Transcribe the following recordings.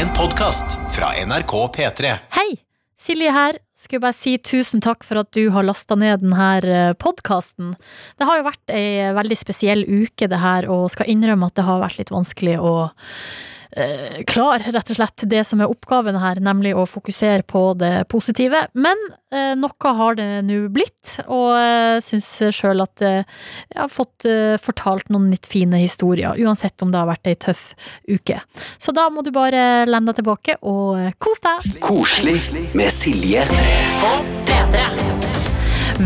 En podkast fra NRK P3. Hei! Silje her. Skulle bare si tusen takk for at du har lasta ned denne podkasten. Det har jo vært ei veldig spesiell uke, det her, og skal innrømme at det har vært litt vanskelig å eh, klare, rett og slett, det som er oppgaven her, nemlig å fokusere på det positive. Men eh, noe har det nå blitt, og eh, syns sjøl at eh, jeg har fått eh, fortalt noen litt fine historier, uansett om det har vært ei tøff uke. Så da må du bare lene deg tilbake og eh, kos deg! Koselig med Silje.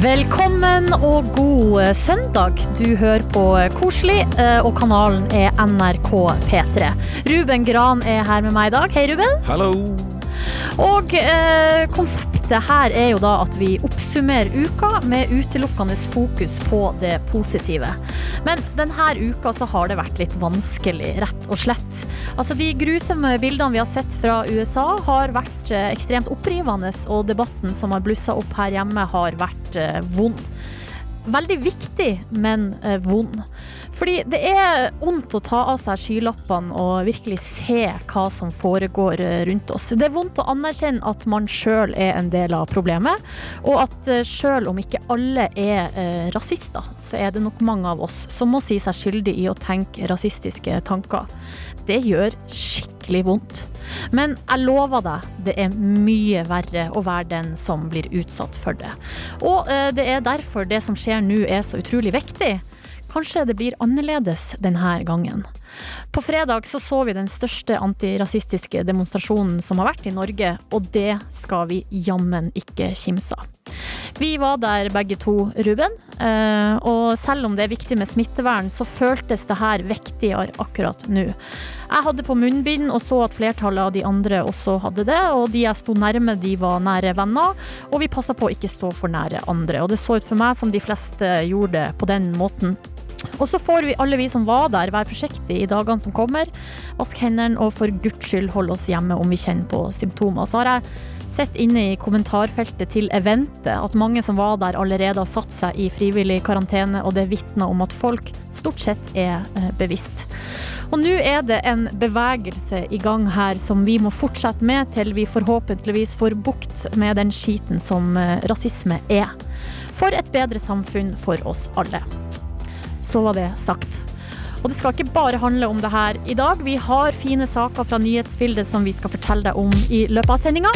Velkommen og god søndag. Du hører på Koselig, eh, og kanalen er NRK P3. Ruben Gran er her med meg i dag. Hei, Ruben. Hallo! Og eh, konseptet her er jo da at vi oppsummerer uka med utelukkende fokus på det positive. Men denne uka så har det vært litt vanskelig, rett og slett. Altså De grusomme bildene vi har sett fra USA har vært eh, ekstremt opprivende, og debatten som har blussa opp her hjemme har vært eh, vond. Veldig viktig, men eh, vond. Fordi det er vondt å ta av seg skylappene og virkelig se hva som foregår eh, rundt oss. Det er vondt å anerkjenne at man sjøl er en del av problemet, og at eh, sjøl om ikke alle er eh, rasister, så er det nok mange av oss som må si seg skyldig i å tenke rasistiske tanker. Det gjør skikkelig vondt. Men jeg lover deg, det er mye verre å være den som blir utsatt for det. Og det er derfor det som skjer nå er så utrolig viktig. Kanskje det blir annerledes denne gangen. På fredag så, så vi den største antirasistiske demonstrasjonen som har vært i Norge, og det skal vi jammen ikke kimse av. Vi var der begge to, Ruben. eh, Og selv om det er viktig med smittevern, så føltes det her viktigere akkurat nå. Jeg hadde på munnbind og så at flertallet av de andre også hadde det. Og de jeg sto nærme, de var nære venner. Og vi passa på å ikke stå for nære andre. Og det så ut for meg som de fleste gjorde det på den måten. Og så får vi alle vi som var der, være forsiktige i dagene som kommer. Vask hendene, og for guds skyld holde oss hjemme om vi kjenner på symptomer. Så har jeg sett inne i kommentarfeltet til eventet at mange som var der allerede har satt seg i frivillig karantene, og det vitner om at folk stort sett er eh, bevisst. Og nå er det en bevegelse i gang her som vi må fortsette med til vi forhåpentligvis får bukt med den skiten som eh, rasisme er. For et bedre samfunn for oss alle så var det sagt. Og det skal ikke bare handle om det her i dag. Vi har fine saker fra nyhetsbildet som vi skal fortelle deg om i løpet av sendinga.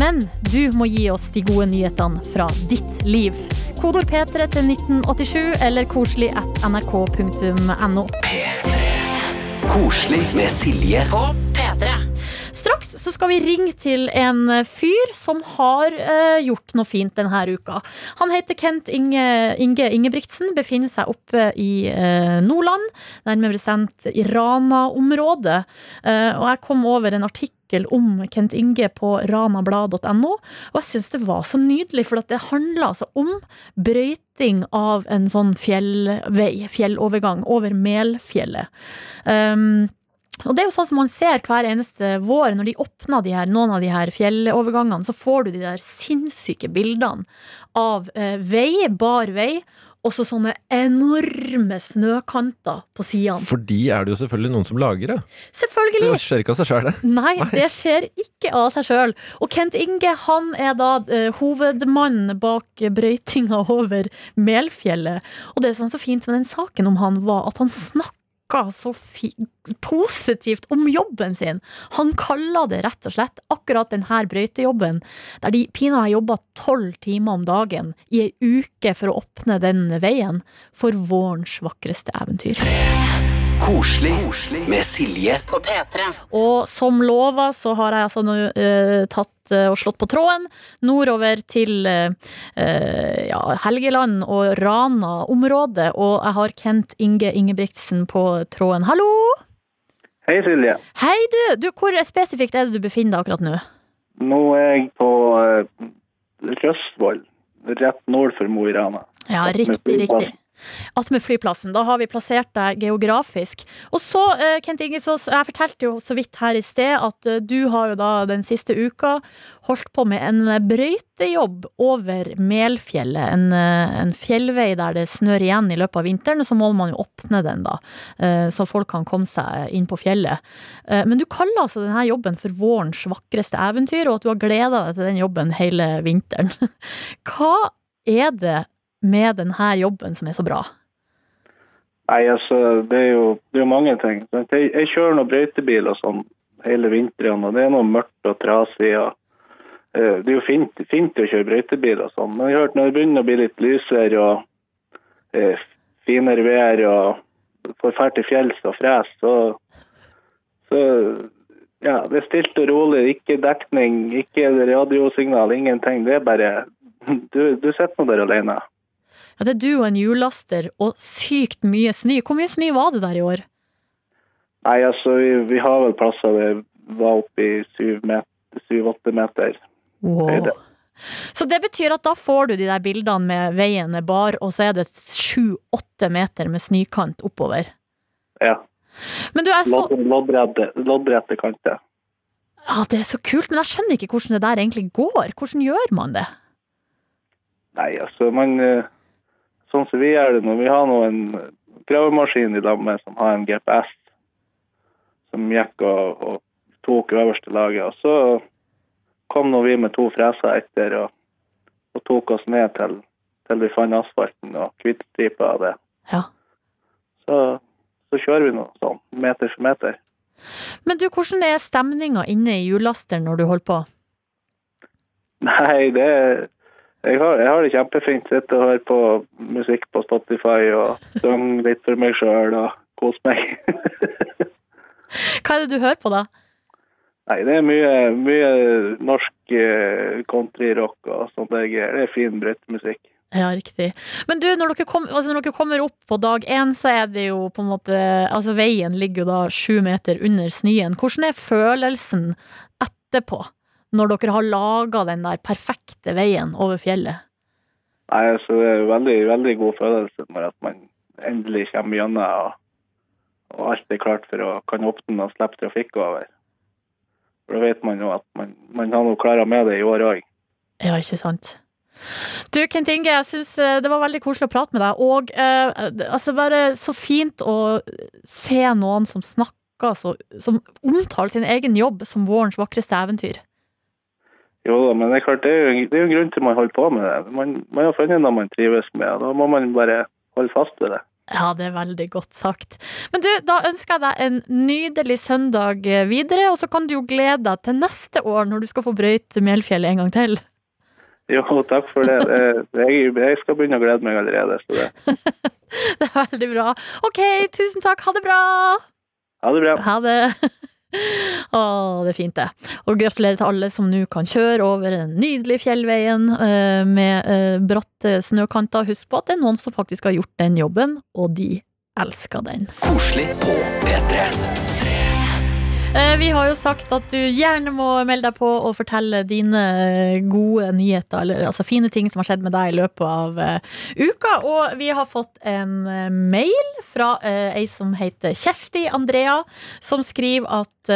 Men du må gi oss de gode nyhetene fra ditt liv. Kodord P3 til 1987 eller koselig at nrk.no. Koselig med Silje. Straks så skal vi ringe til en fyr som har uh, gjort noe fint denne uka. Han heter Kent Inge, Inge Ingebrigtsen, befinner seg oppe i uh, Nordland, nærmere bestemt i Rana-området. Uh, og jeg kom over en artikkel om Kent Inge på ranablad.no, og jeg syns det var så nydelig, for det handla altså om brøyting av en sånn fjellvei, fjellovergang, over Melfjellet. Um, og det er jo sånn som man ser hver eneste vår, når de åpner de her, noen av de her fjellovergangene, så får du de der sinnssyke bildene av eh, vei, bar vei, og så sånne enorme snøkanter på sidene. Fordi er det jo selvfølgelig noen som lager det. Selvfølgelig! Det skjer ikke av seg sjøl, det. Nei, det skjer ikke av seg sjøl. Og Kent Inge han er da eh, hovedmannen bak brøytinga over Melfjellet. Og det som var så fint med den saken om han, var at han snakka så positivt om jobben sin. Han kaller det rett og slett akkurat denne brøytejobben, der de pinadø jobba tolv timer om dagen i ei uke for å åpne den veien, for vårens vakreste eventyr. Koselig med Silje. på P3. Og som lova så har jeg altså nå eh, tatt eh, og slått på tråden nordover til eh, eh, ja, Helgeland og Rana-området, og jeg har Kent Inge Ingebrigtsen på tråden. Hallo! Hei Silje. Hei du! du! Hvor spesifikt er det du befinner deg akkurat nå? Nå er jeg på uh, Røstvoll, rett nord for Mo i Rana. Ja, riktig, riktig. Attmed flyplassen. Da har vi plassert deg geografisk. Og så, eh, Kent Ingesås, jeg fortalte jo så vidt her i sted at eh, du har jo da den siste uka holdt på med en brøytejobb over Melfjellet. En, eh, en fjellvei der det snør igjen i løpet av vinteren, og så må man jo åpne den, da. Så folk kan komme seg inn på fjellet. Men du kaller altså denne jobben for vårens vakreste eventyr, og at du har gleda deg til den jobben hele vinteren. Hva er det med denne jobben som er så bra? Nei, altså, det er jo, det er jo mange ting. Jeg, jeg kjører noen brøytebil og sånn hele vinteren, og det er noe mørkt og trasig. Og, eh, det er jo fint, fint å kjøre brøytebil og sånn, men jeg har hørt når det begynner å bli litt lysere og eh, finere vær og får til fjells og fres, så, så ja, det er stilt og rolig. Ikke dekning, ikke radiosignal, ingenting. Det er bare Du, du sitter nå der alene. Ja, det er du og en hjullaster og sykt mye snø. Hvor mye snø var det der i år? Nei, altså, vi, vi har vel plasser det var oppe i syv-åtte meter. Wow. Så det betyr at da får du de der bildene med veien er bar, og så er det sju-åtte meter med snøkant oppover. Ja. Men du er så Loddrette, loddrette kanter. Ja, det er så kult, men jeg skjønner ikke hvordan det der egentlig går. Hvordan gjør man det? Nei, altså, man eh, Sånn som vi gjør det nå, vi har nå en gravemaskin i lammet som har en GPS som gikk og, og tok øverste laget. Og så kom nå vi med to freser etter og, og tok oss ned til, til vi fant asfalten og kvittstripa av det. Ja. Så, så kjører vi nå sånn, meter for meter. Men du, hvordan er stemninga inne i hjullasteren når du holder på? Nei, det jeg har, jeg har det kjempefint. Sitter og hører på musikk på Spotify og synger litt for meg sjøl og koser meg. Hva er det du hører på, da? Nei, det er mye, mye norsk eh, countryrock og sånt. Det er, fin, fin brøytemusikk. Ja, riktig. Men du, når dere, kom, altså når dere kommer opp på dag én, så er det jo på en måte Altså, veien ligger jo da sju meter under snøen. Hvordan er følelsen etterpå? Når dere har laga den der perfekte veien over fjellet? Nei, altså, det er en veldig, veldig god følelse når at man endelig kommer gjennom og, og alt er klart for å kan åpne og slippe trafikk over. For Da vet man jo at man, man har noe klart med det i år òg. Ja, ikke sant. Du, Kent Inge, jeg syns det var veldig koselig å prate med deg. Og eh, altså bare så fint å se noen som snakker så, Som omtaler sin egen jobb som vårens vakreste eventyr. Jo da, men det er klart, det er jo, det er jo en grunn til man holder på med det. Man, man har funnet noe man trives med, og da må man bare holde fast ved det. Ja, det er veldig godt sagt. Men du, da ønsker jeg deg en nydelig søndag videre, og så kan du jo glede deg til neste år når du skal få brøyte Melfjellet en gang til. Jo, takk for det. Jeg skal begynne å glede meg allerede. Så det. Det er veldig bra. Ok, tusen takk. Ha det bra. Ha det bra. Ha det. Å, det er fint, det. Og gratulerer til alle som nå kan kjøre over den nydelige fjellveien eh, med eh, bratte snøkanter. Husk på at det er noen som faktisk har gjort den jobben, og de elsker den. Koselig på P3. Eh, Vi har jo sagt at du gjerne må melde deg på og fortelle dine eh, gode nyheter, eller altså fine ting som har skjedd med deg i løpet av eh, uka. Og vi har fått en mail fra ei som heter Kjersti Andrea, som skriver at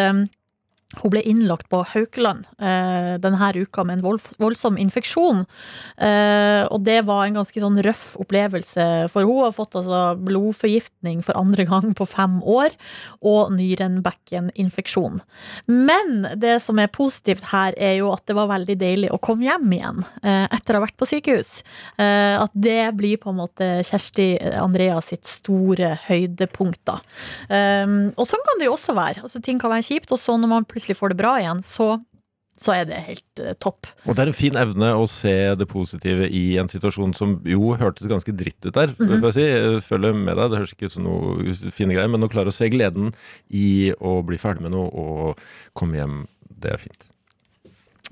hun ble innlagt på Haukeland eh, denne uka med en vold, voldsom infeksjon. Eh, og det var en ganske sånn røff opplevelse, for hun har fått altså blodforgiftning for andre gang på fem år, og nyrenbekkeninfeksjon. Men det som er positivt her, er jo at det var veldig deilig å komme hjem igjen eh, etter å ha vært på sykehus. Eh, at det blir på en måte Kjersti Andrea sitt store høydepunkt, da. Um, og sånn kan det jo også være. Altså, ting kan være kjipt, og så når man plutselig får det bra igjen, så, så er det helt uh, topp. Og det er en fin evne å se det positive i en situasjon som jo hørtes ganske dritt ut der. Mhm. får jeg si. Jeg følger med deg, det høres ikke ut som noe fine greier, men å klare å se gleden i å bli ferdig med noe og komme hjem, det er fint.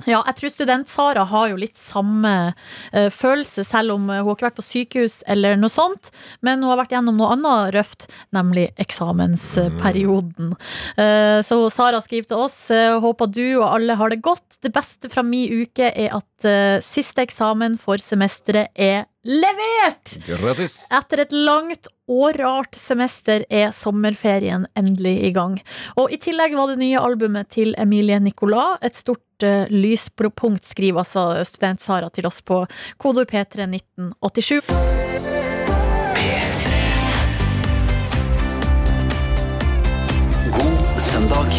Ja, jeg tror student-Sara har jo litt samme uh, følelse, selv om eh, hun har ikke vært på sykehus eller noe sånt. Men hun har vært gjennom noe annet røft, nemlig eksamensperioden. Uh, så Sara skriver til oss håper du og alle har det godt. Det beste fra mi uke er at siste eksamen for semesteret er levert! Grattis! Etter et langt og rart semester er sommerferien endelig i gang. Og i tillegg var det nye albumet til Emilie Nicolas et stort uh, lyspunkt, skriver altså student-Sara til oss på kodord P3 1987. God søndag.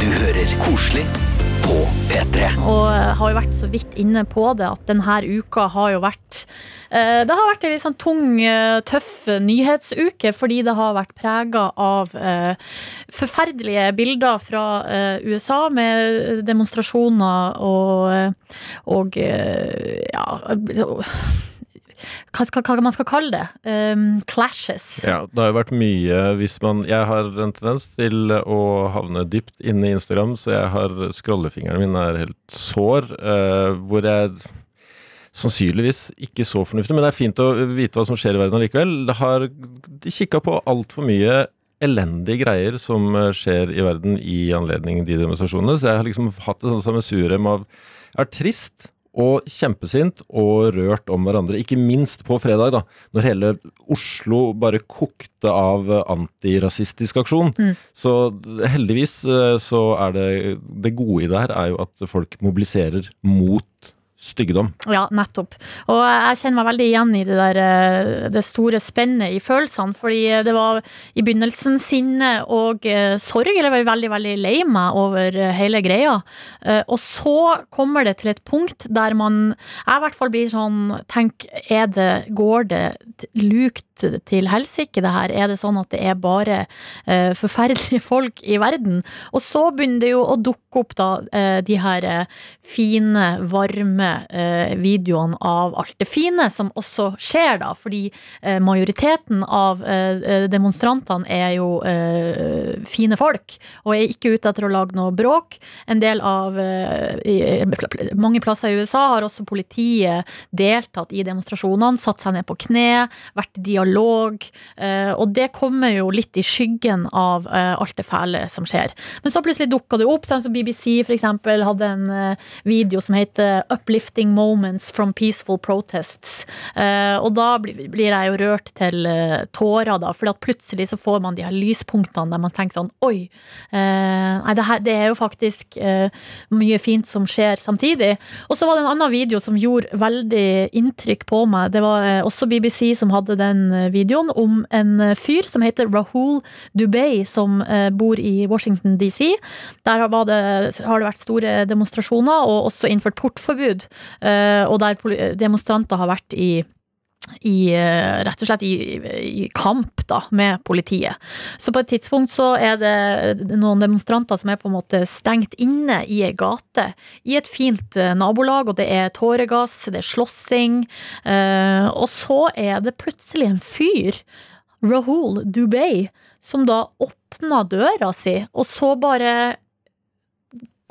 Du hører koselig på P3. Og eh, har jo vært så vidt inne på det at denne uka har jo vært eh, Det har vært en litt sånn tung, eh, tøff nyhetsuke fordi det har vært prega av forferdelige bilder fra USA med demonstrasjoner og, og ja hva, hva man skal kalle det? Um, clashes. Ja, det har jo vært mye hvis man Jeg har en tendens til å havne dypt inne i Instagram, så jeg har scrollefingeren min er helt sår, uh, hvor jeg Sannsynligvis ikke så fornuftig, men det er fint å vite hva som skjer i verden allikevel. Det har kikka på altfor mye elendige greier som eh, skjer i verden i anledning de demonstrasjonene, så jeg har liksom hatt et sånt sammensurium av Jeg er trist og kjempesint og rørt om hverandre. Ikke minst på fredag, da, når hele Oslo bare kokte av antirasistisk aksjon. Så heldigvis eh, så er det Det gode i det her er jo at folk mobiliserer mot styggedom. Ja, nettopp. Og jeg kjenner meg veldig igjen i det der eh, det store spennet i følelsene. Fordi det var i begynnelsen sinne og eh, sorg, eller veldig, veldig lei meg over eh, hele greia. Og så kommer det til et punkt der man Jeg i hvert fall blir sånn Tenk, er det Går det lukt til helsike, det her? Er det sånn at det er bare forferdelige folk i verden? Og så begynner det jo å dukke opp da de her fine, varme eh, videoene av alt det fine som også skjer, da. Fordi eh, majoriteten av eh, demonstrantene er jo fine folk, og er ikke ute etter å lage noe bråk. En del av Mange plasser i USA har også politiet deltatt i demonstrasjonene, satt seg ned på kne, vært i dialog. Og det kommer jo litt i skyggen av alt det fæle som skjer. Men så plutselig dukka det opp, sånn som BBC eksempel hadde en video som heter 'Uplifting Moments from Peaceful Protests'. Eh, Og da blir jeg jo rørt til eh, tårer, da, for plutselig så får man de her lyspunktene der man tenker sånn Oi! eh, Nei, det, her, det er jo faktisk mye fint som skjer samtidig. Og så var det en annen video som gjorde veldig inntrykk på meg. Det var også BBC som hadde den videoen om en fyr som heter Rahul Dubey, som bor i Washington DC. Der har, det, har det vært store demonstrasjoner, og også innført portforbud. Eh, Og der demonstranter har vært i i, eh, rett og slett i, i kamp da, med politiet. Så på et tidspunkt så er det noen demonstranter som er på en måte stengt inne i ei gate, i et fint eh, nabolag, og det er tåregass, det er slåssing, eh, og så er det plutselig en fyr, Rahul Dubey, som da åpner døra si, og så bare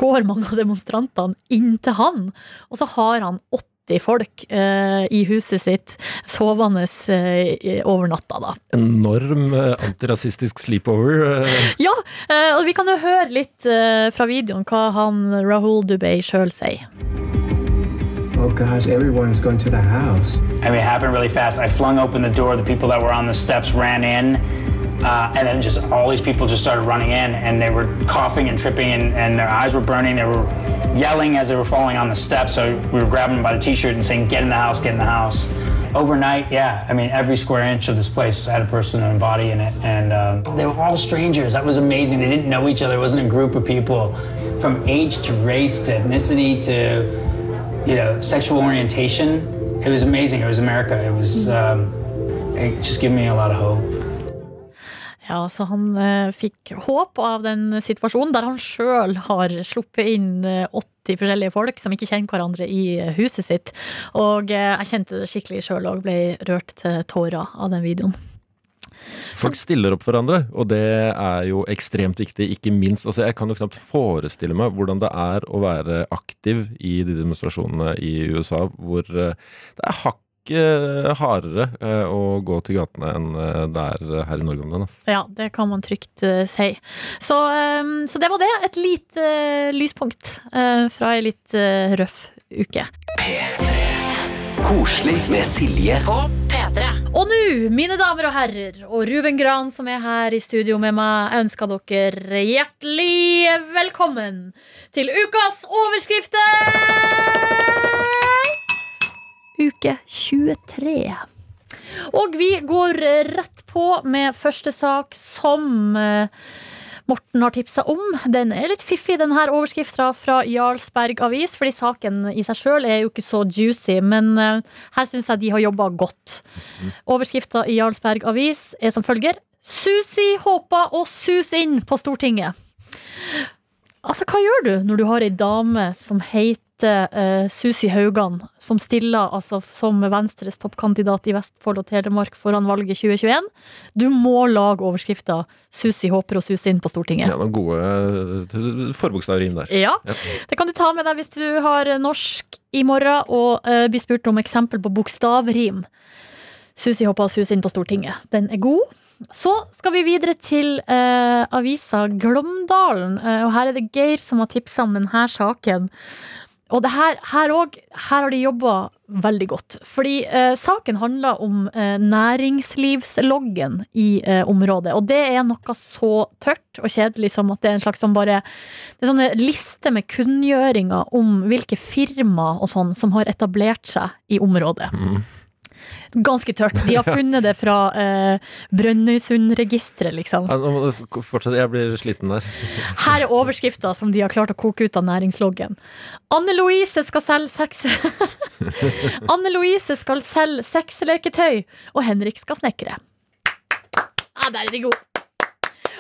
går mange av demonstrantene inn til han, og så har han 80 folk eh, i huset sitt sovende eh, over natta, da. Enorm eh, antirasistisk sleepover. eh, Ja, eh, og vi kan jo høre litt eh, fra videoen hva han Rahul Dubey sjøl sier. Oh gosh, everyone's going to the house. I mean, it happened really fast. I flung open the door. The people that were on the steps ran in. Uh, and then just all these people just started running in and they were coughing and tripping and, and their eyes were burning. They were yelling as they were falling on the steps. So we were grabbing them by the t-shirt and saying, get in the house, get in the house. Overnight, yeah. I mean, every square inch of this place had a person and a body in it. And um, they were all strangers. That was amazing. They didn't know each other. It wasn't a group of people from age to race to ethnicity to you know, sexual orientation. It was amazing. It was America. It was, um, it just gave me a lot of hope. Ja, så han eh, fikk håp av den situasjonen der han sjøl har sluppet inn eh, 80 forskjellige folk som ikke kjenner hverandre i eh, huset sitt. Og eh, jeg kjente det skikkelig sjøl og ble rørt til tårer av den videoen. Folk stiller opp for hverandre, og det er jo ekstremt viktig. Ikke minst, altså Jeg kan jo knapt forestille meg hvordan det er å være aktiv i de demonstrasjonene i USA, hvor eh, det er hakket hardere eh, å gå til gatene enn eh, det er her i Norge om dagen. ass. Ja, det kan man trygt eh, si. Så, eh, så det var det. Et lite eh, lyspunkt eh, fra ei litt eh, røff uke. Koselig med Silje. På P3. Og nå, mine damer og herrer, og Ruben Gran som er her i studio med meg, jeg ønsker dere hjertelig velkommen til ukas overskrifter! Uke 23. Og vi går rett på med første sak som eh, Morten har tipsa om. Den er litt fiffig, denne overskrifta fra Jarlsberg Avis, fordi saken i seg sjøl er jo ikke så juicy, men eh, her syns jeg de har jobba godt. Overskrifta i Jarlsberg Avis er som følger Susi håpa å sus inn på Stortinget. Altså, hva gjør du når du har ei dame som heter uh, Susi Haugan, som stiller altså, som Venstres toppkandidat i Vestfold og Telemark foran valget 2021? Du må lage overskrifta 'Susi håper å suse inn på Stortinget'. Ja, noen gode eh, forbokstavrim der. Ja, Ja. det kan du ta med deg hvis du har norsk i morgen og uh, blir spurt om eksempel på bokstavrim. Susi håper å suse inn på Stortinget. Den er god. Så skal vi videre til eh, avisa Glåmdalen, eh, og her er det Geir som har tipsa om denne saken. Og det her, her, også, her har de jobba veldig godt. Fordi eh, saken handler om eh, næringslivsloggen i eh, området. Og det er noe så tørt og kjedelig som at det er en slags sånn bare Det er sånne lister med kunngjøringer om hvilke firma og sånn som har etablert seg i området. Ganske tørt. De har funnet det fra eh, Brønnøysundregisteret, liksom. Ja, nå må du fortsette, jeg blir sliten der. Her er overskrifta som de har klart å koke ut av næringsloggen. Anne Louise skal selge sex... Anne Louise skal selge sexleketøy, og Henrik skal snekre. Ja, der er de gode.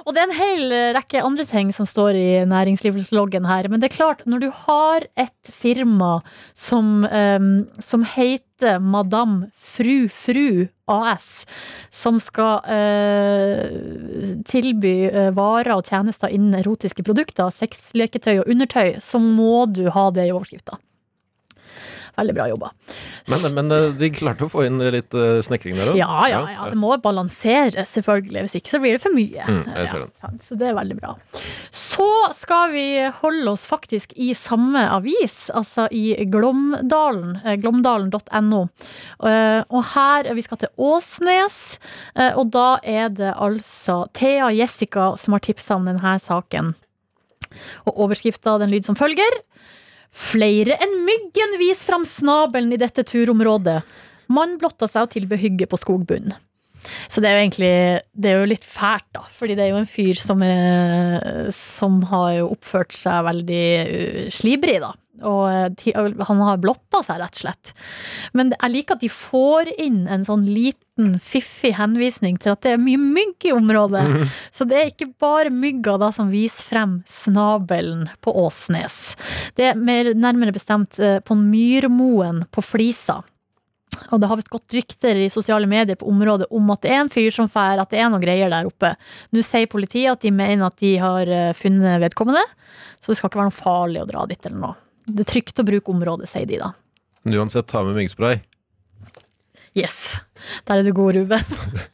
Og det er en hel rekke andre ting som står i næringslivsloggen her. Men det er klart, når du har et firma som, um, som heter Madame Fru Fru AS, som skal uh, tilby uh, varer og tjenester innen erotiske produkter, sexleketøy og undertøy, så må du ha det i overskrifta. Veldig bra jobba. Men, men eh, de klarte å få inn litt eh, snekring der òg? Ja, ja, ja. Det må balanseres, selvfølgelig. Hvis ikke så blir det for mye. Mm. Ja, så det er veldig bra. Så skal vi holde oss faktisk i samme avis, altså i Glåmdalen. eh, Glåmdalen.no. Og her Vi skal til Åsnes, og da er det altså Thea Jessica som har tipsa om denne saken. Og overskrifta den lyder som følger. Flere enn myggen viser fram snabelen i dette turområdet. Mann blotta seg og tilbød hygge på skogbunnen. Så det er jo egentlig Det er jo litt fælt, da. Fordi det er jo en fyr som, er, som har oppført seg veldig uh, slibrig, da. Og eh, og han har blotta seg, rett og slett. Men jeg liker at de får inn en sånn liten fiffig henvisning til at det er mye mygg i området. Så det er ikke bare mygga da som viser frem snabelen på Åsnes. Det er mer, nærmere bestemt eh, på Myrmoen på Flisa. Og det har visst gått rykter i sosiale medier på området om at det er en fyr som fær, at det er noe greier der oppe. Nå sier politiet at de mener at de har eh, funnet vedkommende, så det skal ikke være noe farlig å dra dit eller noe. Det er trygt å bruke området, sier de da. Men uansett, ta med myggspray. Yes. Der er du god, Ruben.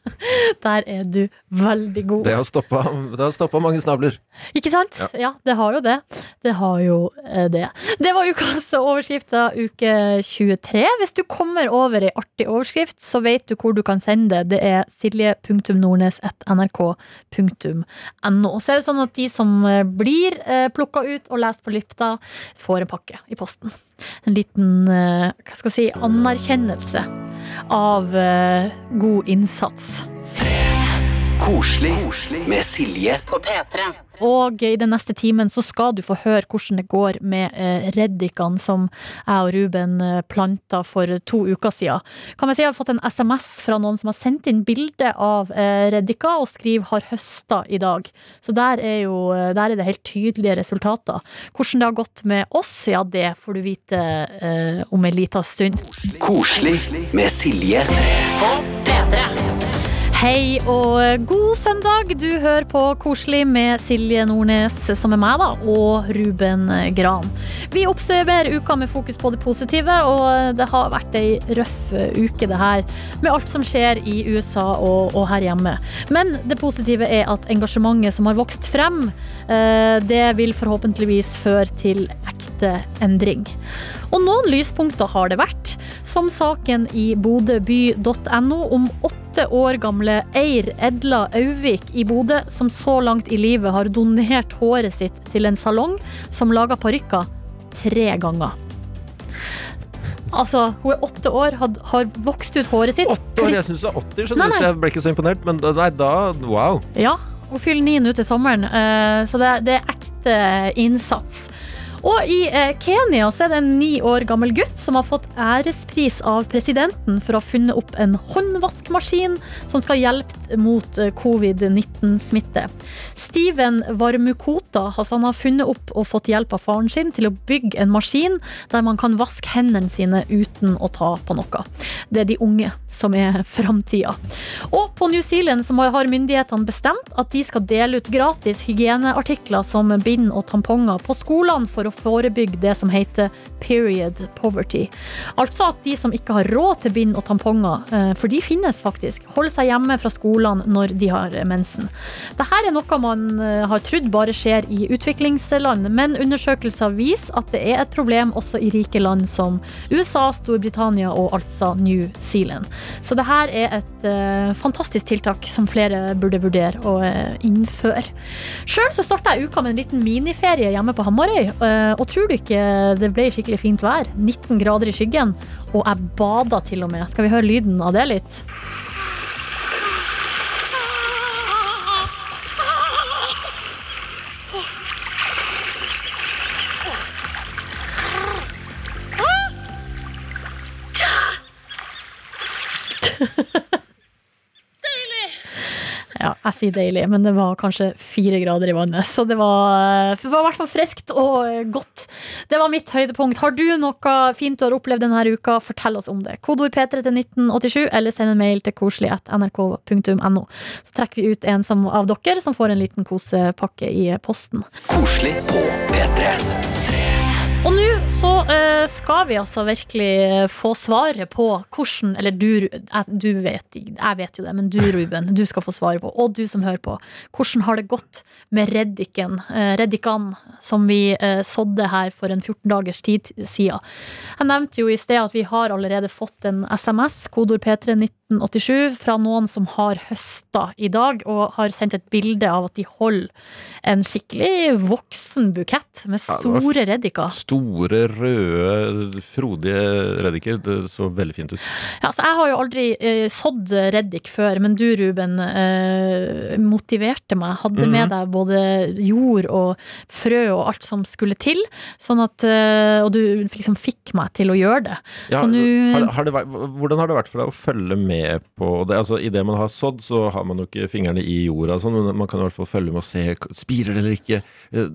Der er du veldig god. Det har stoppa, det har stoppa mange snabler. Ikke sant? Ja. det har jo det. Det har jo eh, det. Det var ukas overskrift av uke 23. Hvis du kommer over ei artig overskrift, så vet du hvor du kan sende det. Det er silje.nordnes.nrk.no. Så er det sånn at de som eh, blir plukka ut og lest på lypta, får en pakke i posten. En liten eh, hva skal jeg si, anerkjennelse av eh, god innsats. Koselig med Silje. På P3. Og i den neste timen så skal du få høre hvordan det går med eh, reddikene som jeg og Ruben eh, planta for to uker siden. Kan vi si jeg har fått en SMS fra noen som har sendt inn bilde av eh, reddika og skriver 'har høsta i dag'. Så der er, jo, der er det helt tydelige resultater. Hvordan det har gått med oss, ja det får du vite eh, om en liten stund. Koselig med Silje. På P3. Hei og god søndag. Du hører på Koselig med Silje Nordnes, som er meg, da, og Ruben Gran. Vi oppsummerer uka med fokus på det positive, og det har vært ei røff uke, det her. Med alt som skjer i USA og, og her hjemme. Men det positive er at engasjementet som har vokst frem, eh, det vil forhåpentligvis føre til ekte endring. Og noen lyspunkter har det vært. som saken i bodøby.no om åtte år gamle Eir Edla Auvik i Bodø, som så langt i livet har donert håret sitt til en salong som lager parykker tre ganger. Altså, hun er åtte år, had, har vokst ut håret sitt. Åtte år, jeg syns du er 80, skjønner du, så jeg ble ikke så imponert. Men nei, da Wow. Ja, hun fyller ni nå til sommeren, eh, så det, det er ekte innsats. Og i eh, Kenya så er det en ni år gammel gutt som har fått ærespris av presidenten for å ha funnet opp en håndvaskmaskin som skal hjelpe mot eh, covid-19-smitte. Steven Varmukota altså han har funnet opp og fått hjelp av faren sin til å bygge en maskin der man kan vaske hendene sine uten å ta på noe. Det er de unge som er framtida. Og på New Zealand så har myndighetene bestemt at de skal dele ut gratis hygieneartikler som bind og tamponger på skolene for å forebygge det som heter period poverty. Altså at de som ikke har råd til bind og tamponger, eh, for de finnes faktisk, holder seg hjemme fra skolene når de har mensen. Dette er noe man eh, har trodd bare skjer i utviklingsland, men undersøkelser viser at det er et problem også i rike land som USA, Storbritannia og altså New Zealand. Så dette er et eh, fantastisk tiltak som flere burde vurdere å eh, innføre. Sjøl starta jeg uka med en liten miniferie hjemme på Hamarøy, eh, og tror du ikke det ble skikkelig fint vær? 19 grader i skyggen, og jeg bada til og med. Skal vi høre lyden av det litt? Jeg sier deilig, men det var kanskje fire grader i vannet. Så det var, det var i hvert fall friskt og godt. Det var mitt høydepunkt. Har du noe fint du har opplevd denne uka, fortell oss om det. Kodord P3 til 1987, eller send en mail til koselig.nrk.no. Så trekker vi ut en som, av dere som får en liten kosepakke i posten. Koselig på P3. Og nå så eh, skal vi altså virkelig få svaret på hvordan Eller du, du vet, jeg vet jo det, men du Ruben, du skal få svaret på, og du som hører på. Hvordan har det gått med reddiken, eh, reddikan, som vi eh, sådde her for en 14 dagers tid siden? Jeg nevnte jo i sted at vi har allerede fått en SMS, kodord P3 1987, fra noen som har høsta i dag, og har sendt et bilde av at de holder en skikkelig voksen bukett med store reddiker. Store, røde, frodige reddiker. Det så veldig fint ut. Ja, altså, jeg har jo aldri eh, sådd reddik før, men du, Ruben, eh, motiverte meg. Hadde Mhm. med deg både jord og frø og alt som skulle til. Sånn at, eh, og du liksom fikk meg til å gjøre det. Ja, Så nå- har, har det vært, hvordan har det vært for deg å følge med på det? Altså, Idet man har sådd, så har man jo ikke fingrene i jorda, sånn, men man kan i hvert fall følge med og se spirer det eller ikke. Eh,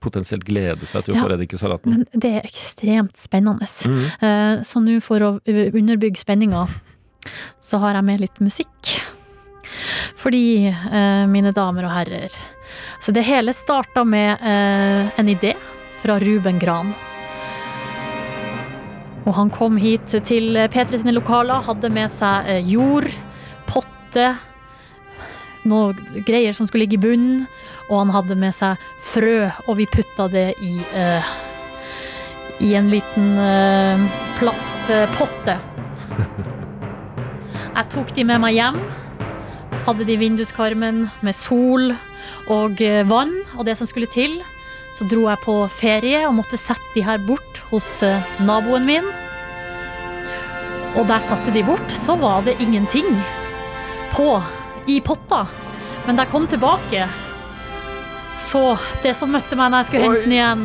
Potensielt glede seg til å Ja, få reddik i salaten. Men det er ekstremt spennende. Mm. Eh, Så nå for å underbygge spenninga, så har jeg med litt musikk. Fordi, eh, mine damer og herrer Så det hele starta med eh, en idé fra Ruben Gran. Og han kom hit til P3 sine lokaler, hadde med seg jord, potte, noe greier som skulle ligge i bunnen, og han hadde med seg frø, og vi putta det i eh, i en liten uh, plastpotte. Jeg tok de med meg hjem. Hadde de i vinduskarmen med sol og eh, vann og det som skulle til. Så dro jeg på ferie og måtte sette de her bort hos eh, naboen min. Og der satte de bort, så var det ingenting på i potta. Men da jeg kom tilbake, så det som møtte meg når jeg skulle Oi. hente den igjen,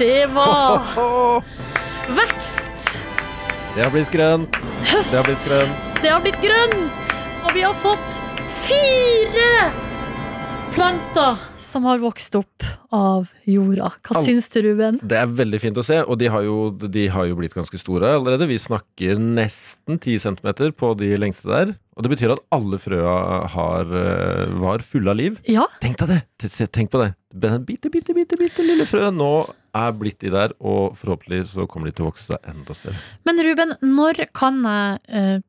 det var vekst. Det har blitt grønt. Det har blitt grønt. Det har blitt grønt, og vi har fått fire planter som har vokst opp av jorda. Hva All, syns du, Ruben? Det er veldig fint å se, og de har jo, de har jo blitt ganske store allerede. Vi snakker nesten 10 cm på de lengste der. Og det betyr at alle frøa har, eh, var fulle av liv. Ja, Tenk deg det! Tenk på det. Den bitte, bitte, bitte, bitte lille frø nå er blitt de der, og forhåpentlig så kommer de til å vokse seg enda større. men Ruben, når kan jeg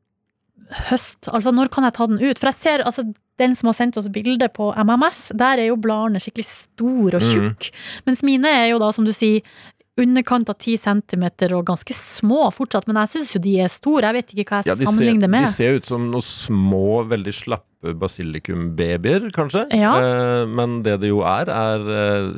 høste Altså, når kan jeg ta den ut? For jeg ser altså den som har sendt oss bilde på MMS, der er jo bladene skikkelig store og tjukke. tjukke. Mens mine er jo da, som du sier, underkant av 10 centimeter og ganske små fortsatt, men jeg syns jo de er store. Jeg vet ikke hva jeg Ja, skal ser, sammenligne det med. de ser ut som noen små, veldig slappe basilikumbabyer, kanskje. Ja. Eh, men det det jo er, er eh,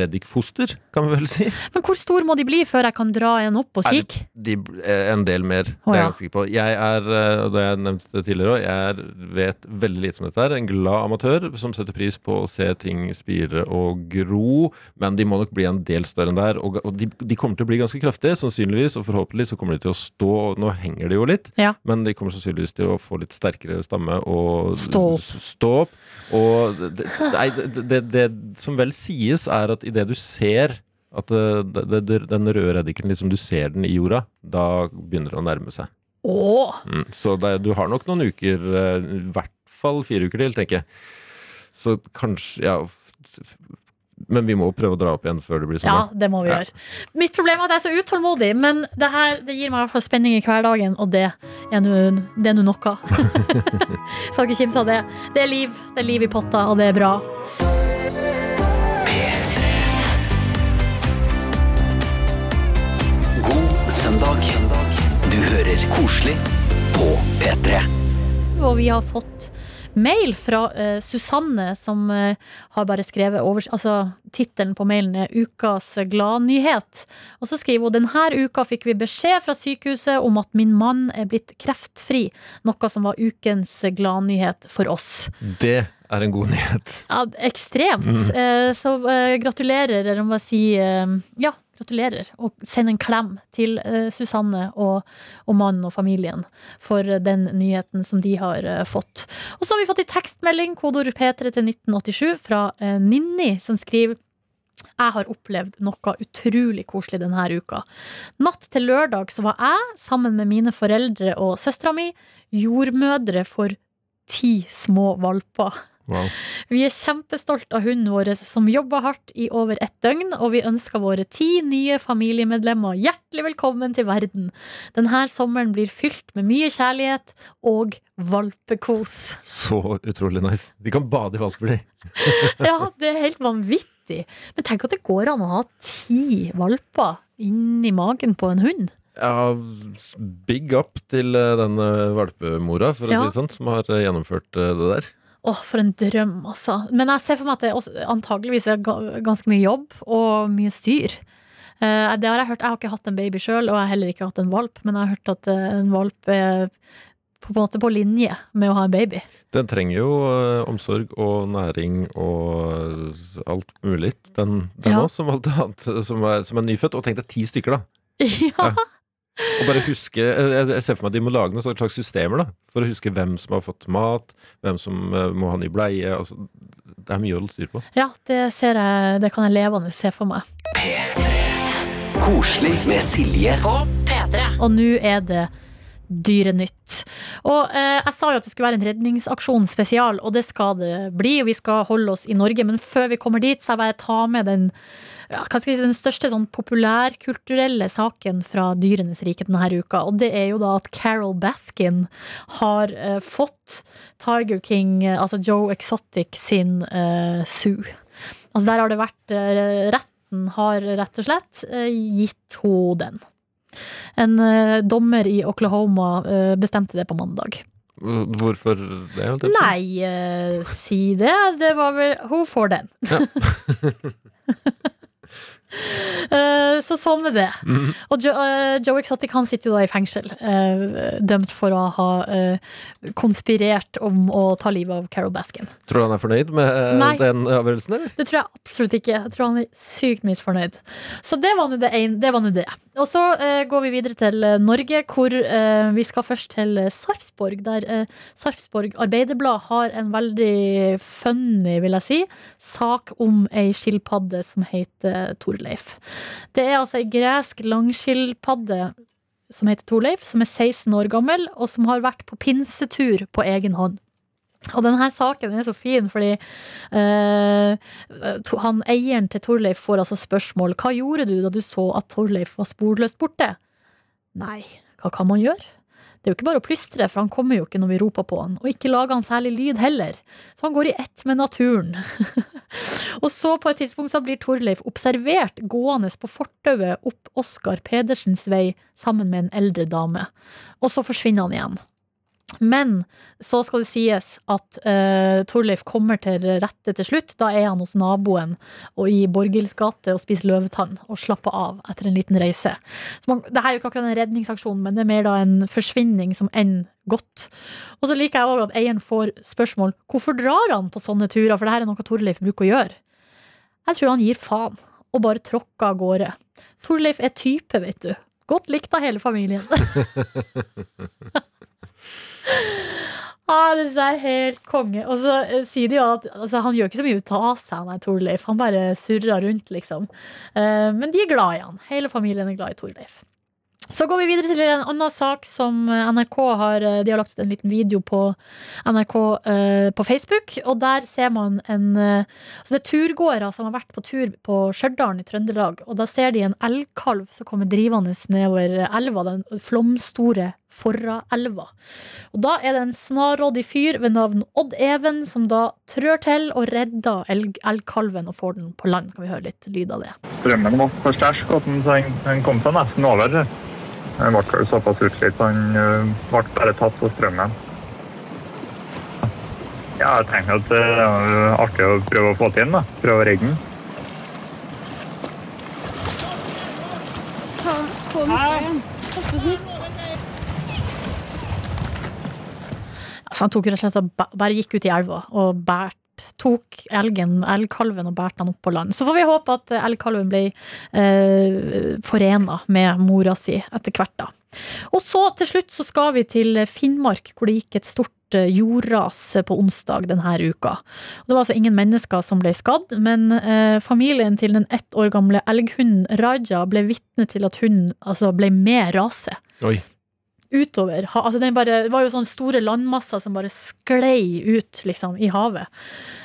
reddikfoster, kan vi vel si. Men hvor stor må de bli før jeg kan dra en opp og kikke? De, eh, en del mer, det er jeg ganske sikker på. Jeg er, og det jeg nevnt det tidligere òg, jeg er, vet veldig lite om dette her. En glad amatør som setter pris på å se ting spire og gro. Men de må nok bli en del større enn der. Og, og de, de kommer til å bli ganske kraftige, sannsynligvis. Og forhåpentlig så kommer de til å stå Nå henger de jo litt, Ja. men de kommer sannsynligvis til å få litt sterkere stamme og Stå opp. stå opp. Og det, nei, det, det, som vel sies, er at idet du ser at eh, den røde reddiken, liksom du ser den i jorda, da begynner det å nærme seg. Åh! Mm. Så det, du har nok noen uker, eh, i hvert fall fire uker til, tenker jeg. Så kanskje Ja. Men vi må prøve å dra opp igjen før det blir Ja, det må vi Ja. gjøre. Mitt problem er at jeg er så utålmodig, men det her det gir meg i hvert fall spenning i hverdagen, og det det er nå noe. Skal ikke kimse av det. Det er liv, det er liv i potta, og det er bra. God søndag. Du hører koselig på P3. Og vi har fått mail fra uh, Susanne, som uh, har bare skrevet over Altså, tittelen på mailen er 'Ukas gladnyhet'. Og så skriver hun denne uka fikk vi beskjed fra sykehuset om at min mann er blitt kreftfri. Noe som var ukens gladnyhet for oss. Det er en god nyhet. Ja, ekstremt. Eh, Så eh, gratulerer, eller om jeg eh, Ja, gratulerer. Og send en klem til eh, Susanne og, og mannen og familien for den nyheten som de har eh, fått. Og så har vi fått en tekstmelding, kodeord P3 til 1987, fra eh, Ninni, som skriver jeg har opplevd noe utrolig koselig denne uka. Natt til lørdag så var jeg, sammen med mine foreldre og søstera mi, jordmødre for ti små valper. Wow. Vi er kjempestolt av hunden vår som jobba hardt i over ett døgn, og vi ønsker våre ti nye familiemedlemmer hjertelig velkommen til verden. Denne sommeren blir fylt med mye kjærlighet og valpekos. Så utrolig nice. De kan bade i valper, de. Ja, det er helt vanvittig. Men tenk at det går an å ha ti valper inni magen på en hund. Ja, big up til eh, den valpemora, for å Ja. si det sånn, som har eh, gjennomført eh, det der. Åh, for en drøm, altså. Men jeg ser for meg at det også, antageligvis er ganske mye jobb og mye styr. Eh, det har jeg hørt. Jeg har ikke hatt en baby sjøl, og jeg har heller ikke hatt en valp, men jeg har hørt at eh, en valp er på, en måte på linje med å ha en baby. Den trenger jo eh, omsorg og næring og alt mulig, den, òg, Ja. som alt annet som er, som er nyfødt. Og tenk deg ti stykker, da. ja. Og bare huske Jeg ser for meg at de må lage noen slags systemer da for å huske hvem som har fått mat, hvem som eh, må ha ny bleie. Altså, det er mye å holde styr på. ja, det ser jeg Det kan jeg levende se for meg. Koselig med Silje. På P3. Og nå er det Dyrenytt. Og eh, jeg sa jo at det skulle være en redningsaksjon spesial, og det skal det bli. Og vi skal holde oss i Norge, men før vi kommer dit, så jeg bare ta med den ja, jeg si, den største sånn populærkulturelle saken fra Dyrenes rike denne uka. Og det er jo da at Carol Baskin har eh, fått Tiger King, eh, altså Joe Exotic, sin eh, Sue. Altså der har det vært eh, Retten har rett og slett eh, gitt henne den. En eh, dommer i Oklahoma eh, bestemte det på mandag. Hvorfor det? si? Nei, eh, si det. Det var vel Hun får den. Eh, så sånn er det. Mm. Og Joe, uh, Joe Exotic han sitter jo da i fengsel, uh, dømt for å ha konspirert om å ta livet av Carol Baskin. Tror du han er fornøyd med Nei. den avgjørelsen, eller? Det tror jeg absolutt ikke. Jeg tror han er sykt misfornøyd. Så det var nå det. en- det, var det. Og så går vi videre til Norge, hvor vi skal først til Sarpsborg. Der Sarpsborg Arbeiderblad har en veldig funny, vil jeg si, sak om ei skilpadde som heter Torleif. Det er altså ei gresk langskilpadde som heter Torleif, som er 16 år gammel, og som har vært på pinsetur på egen hånd. Og denne saken er så fin, fordi eh, to- han eieren til Torleif får altså spørsmål Hva gjorde du da du så at Torleif var sporløst borte? Nei, hva kan man gjøre? Det er jo ikke bare å plystre, for han kommer jo ikke når vi roper på han. Og ikke lager han særlig lyd heller. Så han går i ett med naturen. og så på et tidspunkt så blir Torleif observert gående på fortauet opp Oskar Pedersens vei sammen med en eldre dame. Og så forsvinner han igjen. Men så skal det sies at uh, Torleif kommer til rette til slutt. Da er han hos naboen og i Borghild gate og spiser løvetann og slapper av etter en liten reise. Så man, det her er jo ikke akkurat en redningsaksjon, men det er mer da en forsvinning som ender godt. Og så liker jeg òg at eieren får spørsmål hvorfor drar han på sånne turer, for det her er noe Torleif bruker å gjøre. Jeg tror han gir faen og bare tråkker av gårde. Torleif er type, vet du. Godt likt av hele familien. Ah, det er helt konge. Og så eh, sier de jo at altså, han gjør ikke så mye ut av seg, er Torleif. Han bare surrer rundt, liksom. Eh, men de er glad i han. Hele familien er glad i Torleif. Så går vi videre til en annen sak som NRK har eh, De har lagt ut en liten video på NRK eh, på Facebook, og der ser man en eh, altså Det er turgåere som har vært på tur på Stjørdal i Trøndelag, og da ser de en elgkalv som kommer drivende nedover elva, den flomstore Forraelva. Og da er det en snarrådig fyr ved navn Odd Even som da trør til og redder elg, elgkalven og får den på land. Kan vi høre litt lyd av det? Strømmen var for sterk, og den, den kom seg nesten over. Han ble vel såpass utslitt, han øh, ble bare tatt på strømmen. Ja, jeg tenker at det er artig å prøve å få til den, da. Prøve å redde den. Altså, han tok rett og slett og bare gikk ut i elva og bært Tok elgen, elgkalven og bærte han opp på land. Så får vi håpe at elgkalven ble eh, forena med mora si etter hvert, da. Og så til slutt så skal vi til Finnmark, hvor det gikk et stort eh, jordras på onsdag denne uka. Det var altså ingen mennesker som ble skadd, men eh, familien til den ett år gamle elghunden Raja ble vitne til at hunden altså, ble med raset Oi. Utover. Altså den bare, det var jo sånne store landmasser som bare sklei ut liksom, i havet.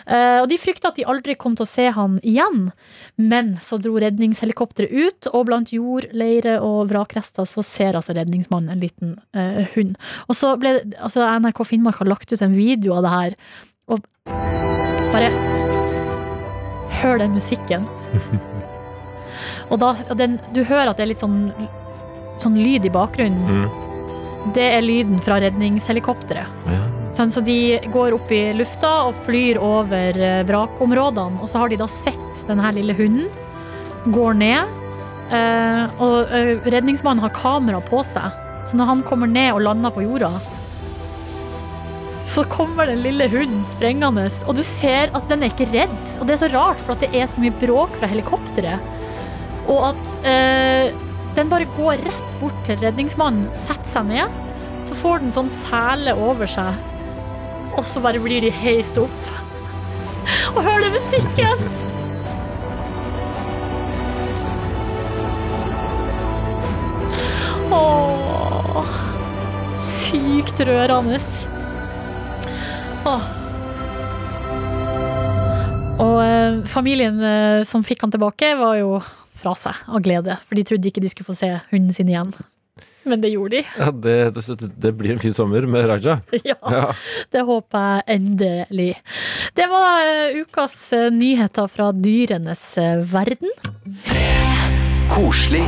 Eh, og de frykta at de aldri kom til å se han igjen, men så dro redningshelikopteret ut, og blant jord, leire og vrakrester så ser altså redningsmannen en liten eh, hund. Og så ble altså NRK Finnmark har lagt ut en video av det her, og bare Hør den musikken. Og da, den, du hører at det er litt sånn, sånn lyd i bakgrunnen. Det er lyden fra redningshelikopteret. Ja. Sånn, så de går opp i lufta og flyr over eh, vrakområdene, og så har de da sett denne lille hunden går ned. eh, og eh, redningsmannen har kamera på seg, så når han kommer ned og lander på jorda, så kommer den lille hunden sprengende, og du ser altså den er ikke redd. Og det er så rart, for at det er så mye bråk fra helikopteret. Og at eh, den bare går rett bort til redningsmannen, setter seg ned. Så får den sånn sele over seg, og så bare blir de heist opp. Og hør den musikken! Åh, sykt rørende. Åh. Og eh, familien eh, som fikk han tilbake, var jo fra seg av glede. For de trodde ikke de skulle få se hunden sin igjen. Men det gjorde de. Ja, det, det, blir en fin sommer med Raja. Ja, Ja. det håper jeg endelig. Det var eh, ukas eh, nyheter fra dyrenes eh, verden. Koselig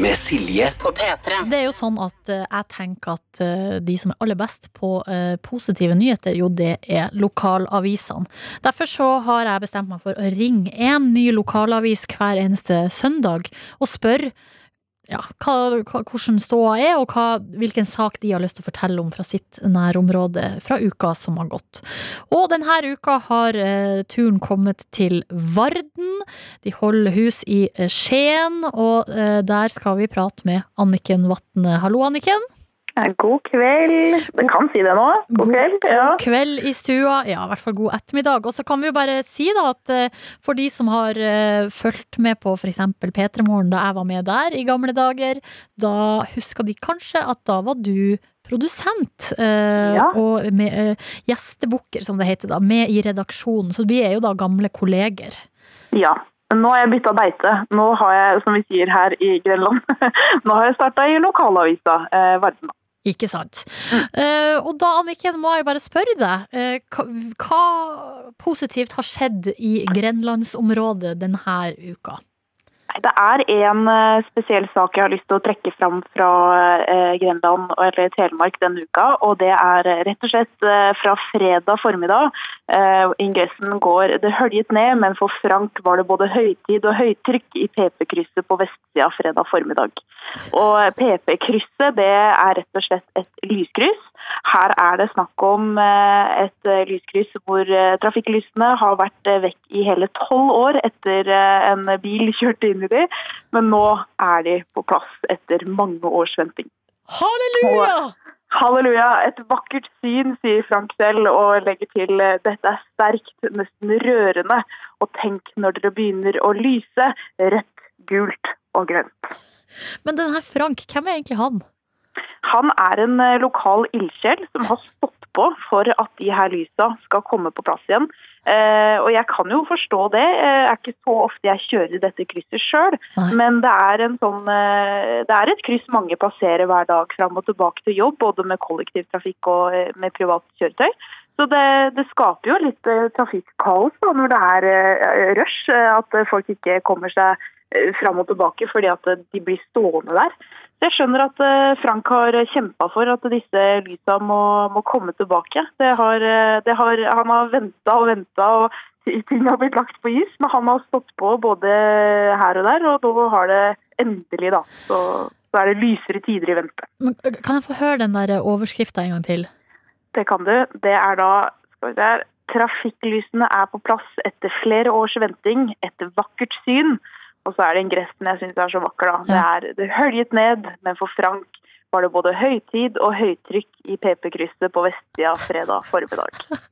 med Silje. På P3. Det er jo sånn at eh, jeg tenker at eh, de som er aller best på eh, positive nyheter, jo det er lokalavisene. Derfor så har jeg bestemt meg for å ringe en ny lokalavis hver eneste søndag og spørre ja, hva, hva, hvordan ståa er, og hva, hvilken sak de har lyst til å fortelle om fra sitt nærområde fra uka som har gått. Og denne uka har eh, turen kommet til Varden. De holder hus i eh, Skien, og eh, der skal vi prate med Anniken Vatne. Hallo, Anniken. Ja, God kveld. Det kan si det nå. God kveld. Ja. God kveld i stua. Ja, i hvert fall god ettermiddag. Og så kan vi jo bare si da at eh, for de som har eh, fulgt med på f.eks. P3 Morgen da jeg var med der i gamle dager, da husker de kanskje at da var du produsent eh, Ja. og med, eh, gjestebukker, som det heter da, med i redaksjonen. Så vi er jo da gamle kolleger. ja. Nå har jeg bytta beite. Nå har jeg, som vi sier her i Grenland, nå har jeg starta i lokalavisa eh, Varden. Ikke sant. Eh, og da, Anniken, må jeg bare spørre deg. Uh, hva, hva positivt har skjedd i grenlandsområdet denne uka? Det er en eh, spesiell sak jeg har lyst til å trekke fram fra eh, Grenland eller Telemark denne uka. Og det er eh, rett og slett fra fredag formiddag. Ingressen går det høljet ned, men for Frank var det både høytid og høytrykk i PP-krysset på vestsida fredag formiddag. Og PP-krysset det er rett og slett et lyskryss. Her er det snakk om eh, et eh, lyskryss hvor eh, trafikklysene har vært vekk i hele tolv år etter en bil kjørte inn i de, men nå er de på plass etter mange års venting. Halleluja! Halleluja, et vakkert syn, sier Frank selv, og legger til dette er sterkt, nesten rørende. Og tenk når dere begynner å lyse rødt, gult og grønt. Men denne Frank, hvem er egentlig han? Han er en eh, lokal ildsjel som har stått på for at de her lysa skal komme på plass igjen. Eh, og jeg kan jo forstå det. Eh, Det er ikke så ofte jeg kjører dette krysset sjøl, men det er, en sånn, eh, det er et kryss mange passerer hver dag fram og tilbake til jobb, både med kollektivtrafikk og eh, med privat kjøretøy. Så det, det skaper jo litt eh, trafikkaos da, når det er eh, rush, eh, at eh, folk ikke kommer seg eh, fram og tilbake fordi at eh, de blir stående der. Så jeg skjønner at eh, Frank har kjempa for at disse lysa må, må komme tilbake. Det har, eh, det har, han har venta og venta, og ting har blitt lagt på is. Men han har stått på både her og der, og nå har det endelig, da. Så, så er det lysere tider i vente. Men, eh, Kan jeg få høre den der overskrifta en gang til? Det kan du. Det er da skal vi se Trafikklysene er på plass etter flere års venting, etter vakkert syn. Og så er det ingressen jeg syns er så vakker, da. Det er det høljet ned, men for Frank var det både høytid og høytrykk i PP-krysset på Vestia fredag formiddag.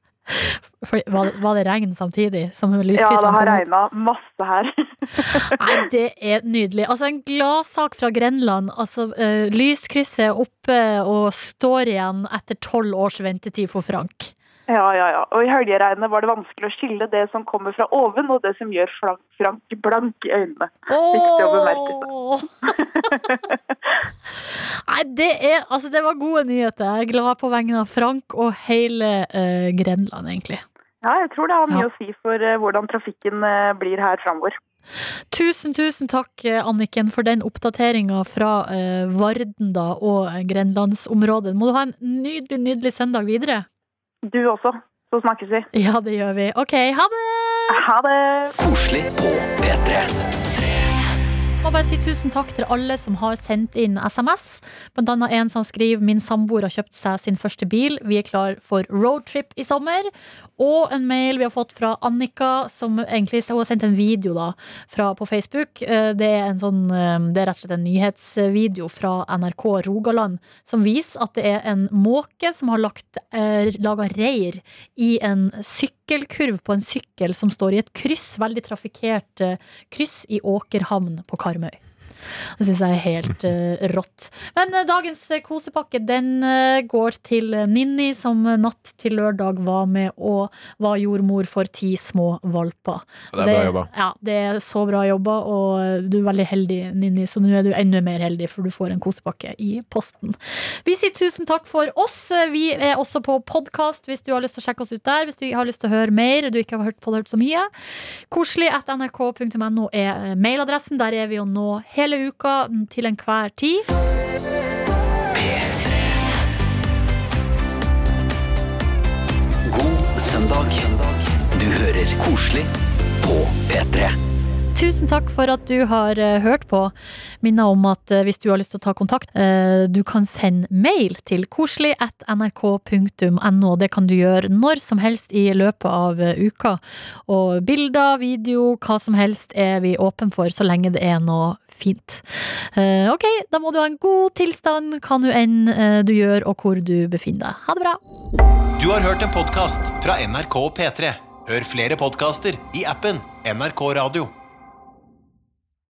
For, var, var det regn samtidig som Ja, det har regna masse her. Nei, det er nydelig. Altså, en gladsak fra Grenland. Altså, uh, lyskrysset er oppe og står igjen etter tolv års ventetid for Frank. Ja, ja, ja. Og i helgeregnet var det vanskelig å skille det som kommer fra oven, og det som gjør Frank, Frank blank i øynene. Viktig å bemerke Nei, det er Altså, det var gode nyheter. Jeg er glad på vegne av Frank og hele uh, Grenland, egentlig. Ja, jeg tror det har mye Ja. å si for uh, hvordan trafikken uh, blir her framover. Tusen, tusen takk, Anniken, for den oppdateringa fra Varden da, og grenlandsområdet. Må du ha en nydelig, nydelig søndag videre. Du også. Så snakkes vi. Ja, det gjør vi. OK, ha det! Ha det! Koselig på P3. Må bare si tusen takk til alle som har sendt inn SMS. Blant annet en som skriver min samboer har kjøpt seg sin første bil. Vi er klar for roadtrip i sommer. Og en mail vi har fått fra Annika, som egentlig hun har sendt en video da, fra, på Facebook. Eh, Det er, sånn, eh, det er rett og slett en nyhetsvideo fra NRK Rogaland som viser at det er en måke som har eh, laga reir i en sykkelkurv på en sykkel som står i et kryss, veldig trafikkert eh, kryss i Åkerhamn på Karmøy. Det syns jeg er helt uh, rått. Men uh, dagens eh, kosepakke den uh, går til Ninni, som natt til lørdag var med og var jordmor for ti små valper. Det er bra jobba. Ja, det er så bra jobba, og du er veldig heldig, Ninni, så nå er du enda mer heldig, for du får en kosepakke i posten. Vi sier tusen takk for oss. Vi er også på podkast hvis du har lyst til å sjekke oss ut der. Hvis du har lyst til å høre mer, du ikke har hørt, fått hørt så mye. Koselig at nrk.no er mailadressen. Der er vi jo nå hele uka til enhver tid. God søndag. Du hører Koselig på P3. Tusen takk for at du har eh, hørt på. Minner om at eh, hvis du har lyst til å ta kontakt, eh, du kan sende mail til koselig at nrk.no. Det kan du gjøre når som helst i løpet av uka. Og bilder, video, hva som helst er vi åpne for, så lenge det er noe fint. Ok, da må du ha en god tilstand, hva nå enn du gjør og hvor du befinner deg. Ha det bra. Du har hørt en podkast fra NRK P3. Hør flere podkaster i appen NRK Radio.